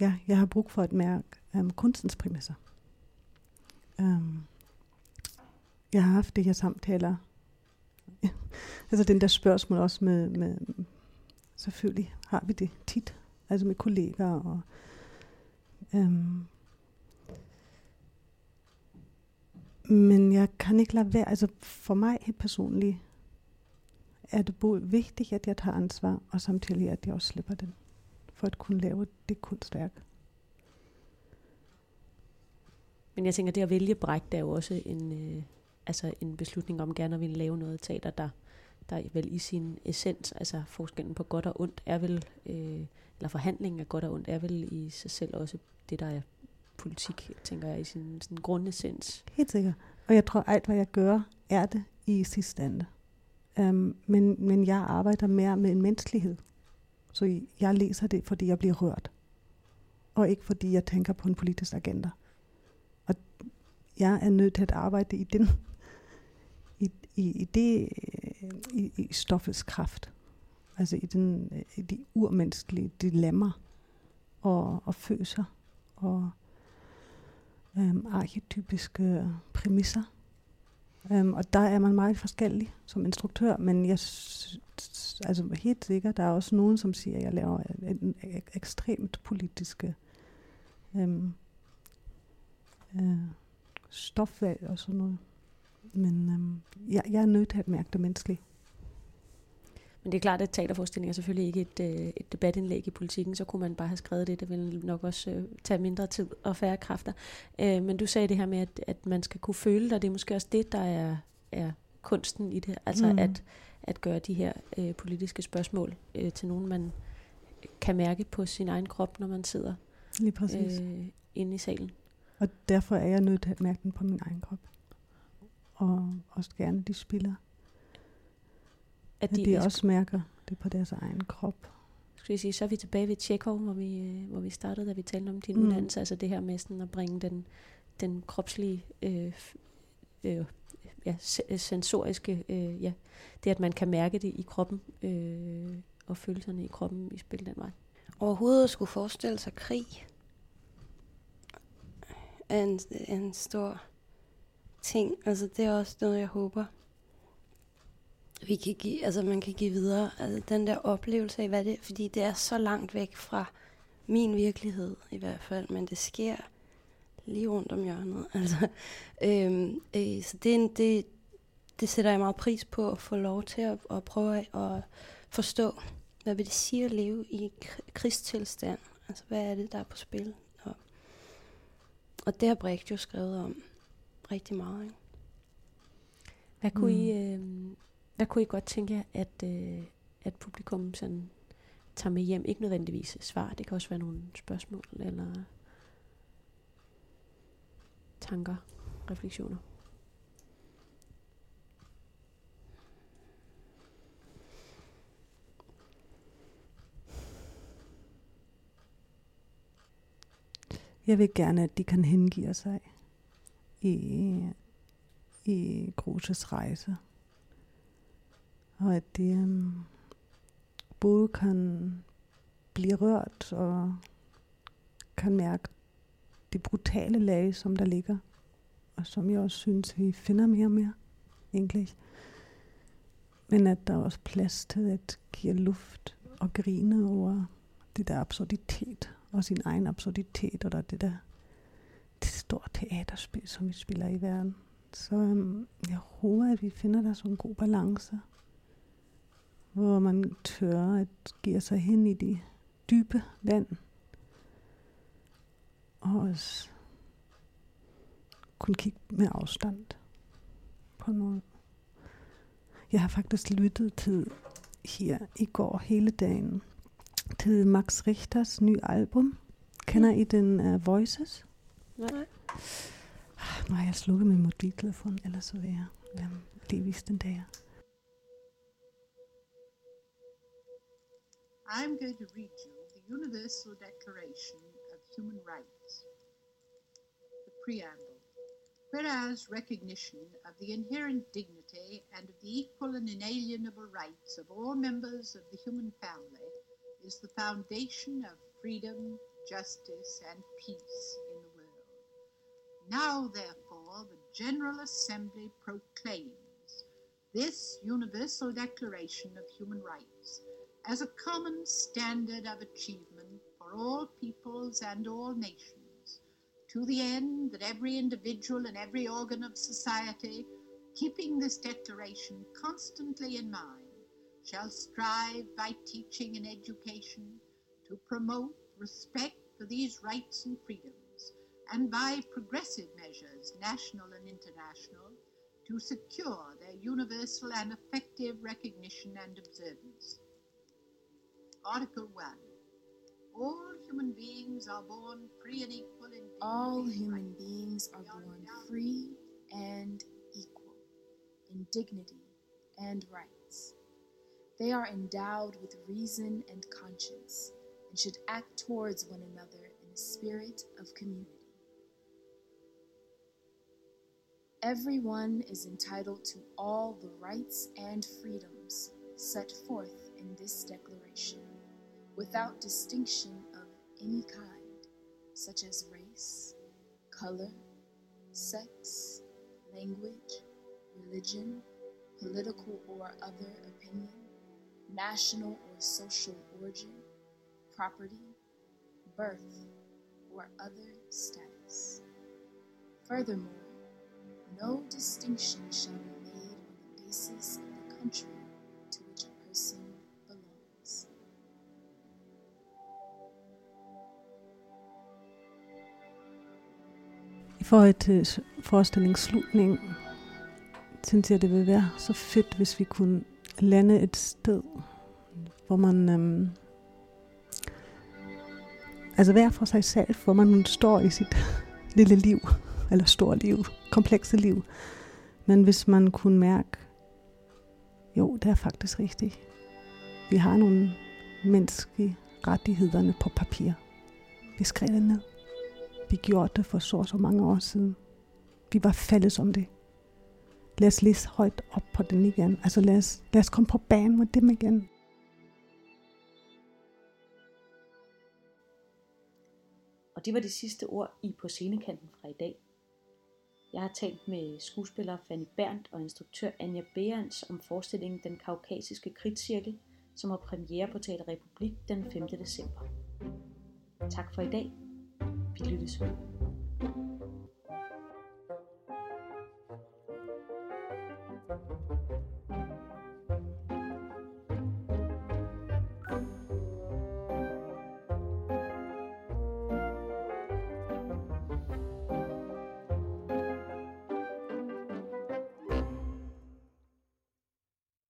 ja, jeg har brug for at mærke øhm, kunstens præmisser. Øhm, jeg har haft de her samtaler, altså den der spørgsmål også med, med, selvfølgelig har vi det tit, altså med kollegaer og øhm, men jeg kan ikke lade være, altså for mig helt personligt, er det både vigtigt, at jeg tager ansvar, og samtidig, at jeg også slipper den, for at kunne lave det kunstværk.
Men jeg tænker, det at vælge bræk, er jo også en, øh, altså en beslutning om gerne at ville lave noget teater, der, der vel i sin essens, altså forskellen på godt og ondt, er vel, øh, eller forhandlingen af godt og ondt, er vel i sig selv også det, der er politik, tænker jeg, i sin sådan grundessens.
Helt sikkert. Og jeg tror, alt hvad jeg gør, er det i sidste ende. Um, men, men jeg arbejder mere med en menneskelighed. Så jeg læser det, fordi jeg bliver rørt. Og ikke fordi jeg tænker på en politisk agenda. Jeg er nødt til at arbejde i den i, i, i det i, i stoffets kraft. Altså i, den, i de urmenneskelige dilemmaer og, og følelser og øhm, arketypiske præmisser. Øhm, og der er man meget forskellig som instruktør, men jeg altså helt sikkert, der er også nogen, som siger, at jeg laver en, en ekstremt politiske øhm, øh, stofvalg og sådan noget. Men um, jeg, jeg er nødt til at mærke det menneskeligt.
Men det er klart, at teaterforestilling er selvfølgelig ikke et, øh, et debatindlæg i politikken, så kunne man bare have skrevet det. Det ville nok også øh, tage mindre tid og færre kræfter. Øh, men du sagde det her med, at, at man skal kunne føle det, det er måske også det, der er, er kunsten i det. Altså mm. at, at gøre de her øh, politiske spørgsmål øh, til nogen, man kan mærke på sin egen krop, når man sidder
Lige præcis.
Øh, inde i salen.
Og derfor er jeg nødt til at mærke den på min egen krop. Og også gerne de spiller at de, at de også mærker det på deres egen krop.
Skal jeg sige, så er vi tilbage ved Tjekov, hvor vi, øh, hvor vi startede, da vi talte om din mm. uddannelse. Altså det her med sådan at bringe den, den kropslige, øh, øh, ja, sensoriske, øh, ja, det at man kan mærke det i kroppen, øh, og følelserne i kroppen i spil den vej.
Overhovedet skulle forestille sig krig er en, en stor ting. Altså det er også noget, jeg håber, vi kan give, altså man kan give videre. Altså den der oplevelse af, hvad det fordi det er så langt væk fra min virkelighed i hvert fald, men det sker lige rundt om hjørnet. Altså, øhm, øh, så det, en, det, det sætter jeg meget pris på at få lov til at, at prøve at forstå, hvad vil det sige at leve i krigstilstand? Altså, hvad er det, der er på spil? Og, det har Brecht jo skrevet om rigtig meget. Ikke?
Hvad kunne mm. I... Øh hvad kunne I godt tænke jer, at, øh, at publikum sådan tager med hjem? Ikke nødvendigvis svar, det kan også være nogle spørgsmål eller tanker, refleksioner.
Jeg vil gerne, at de kan hengive sig i, i Gruses rejse. Og at de um, øhm, både kan blive rørt og kan mærke det brutale lag, som der ligger, og som jeg også synes, vi finder mere og mere, egentlig. Men at der er også plads til at give luft og grine over det der absurditet, og sin egen absurditet, og der er det der det store teaterspil, som vi spiller i verden. Så øhm, jeg håber, at vi finder der sådan en god balance, hvor man tør at give sig hen i de dybe vand, og også kunne kigge med afstand på noget. Jeg har faktisk lyttet til her i går hele dagen til Max Richters nye album. Kender I den uh, Voices?
Nej.
Nu har jeg slukket min mobiltelefon, ellers så vil jeg um, lige vise den der.
I'm going to read you the Universal Declaration of Human Rights. The preamble. Whereas recognition of the inherent dignity and of the equal and inalienable rights of all members of the human family is the foundation of freedom, justice, and peace in the world. Now, therefore, the General Assembly proclaims this Universal Declaration of Human Rights as a common standard of achievement for all peoples and all nations, to the end that every individual and every organ of society, keeping this declaration constantly in mind, shall strive by teaching and education to promote respect for these rights and freedoms, and by progressive measures, national and international, to secure their universal and effective recognition and observance. Article 1. All human beings are born free and equal in dignity
All human
right.
beings are born free and equal in dignity and rights. They are endowed with reason and conscience and should act towards one another in a spirit of community. Everyone is entitled to all the rights and freedoms set forth in this declaration, without distinction of any kind, such as race, color, sex, language, religion, political or other opinion, national or social origin, property, birth, or other status. Furthermore, no distinction shall be made on the basis of the country to which a person belongs.
I forhold til forestillingsslutningen, synes jeg, det vil være så fedt, hvis vi kunne lande et sted, hvor man... Øhm, altså hver for sig selv, hvor man står i sit lille liv, eller store liv, komplekse liv. Men hvis man kunne mærke, jo, det er faktisk rigtigt. Vi har nogle menneskelige rettighederne på papir. Vi skrev det ned. Vi gjorde det for så og så mange år siden. Vi var fælles om det. Lad os læse højt op på den igen. Altså lad os, lad os komme på banen med dem igen.
Og det var de sidste ord i På scenekanten fra i dag. Jeg har talt med skuespiller Fanny Berndt og instruktør Anja Behrens om forestillingen Den Kaukasiske kritcirkel, som har premiere på Teater Republik den 5. december. Tak for i dag. Vi lyttes ved.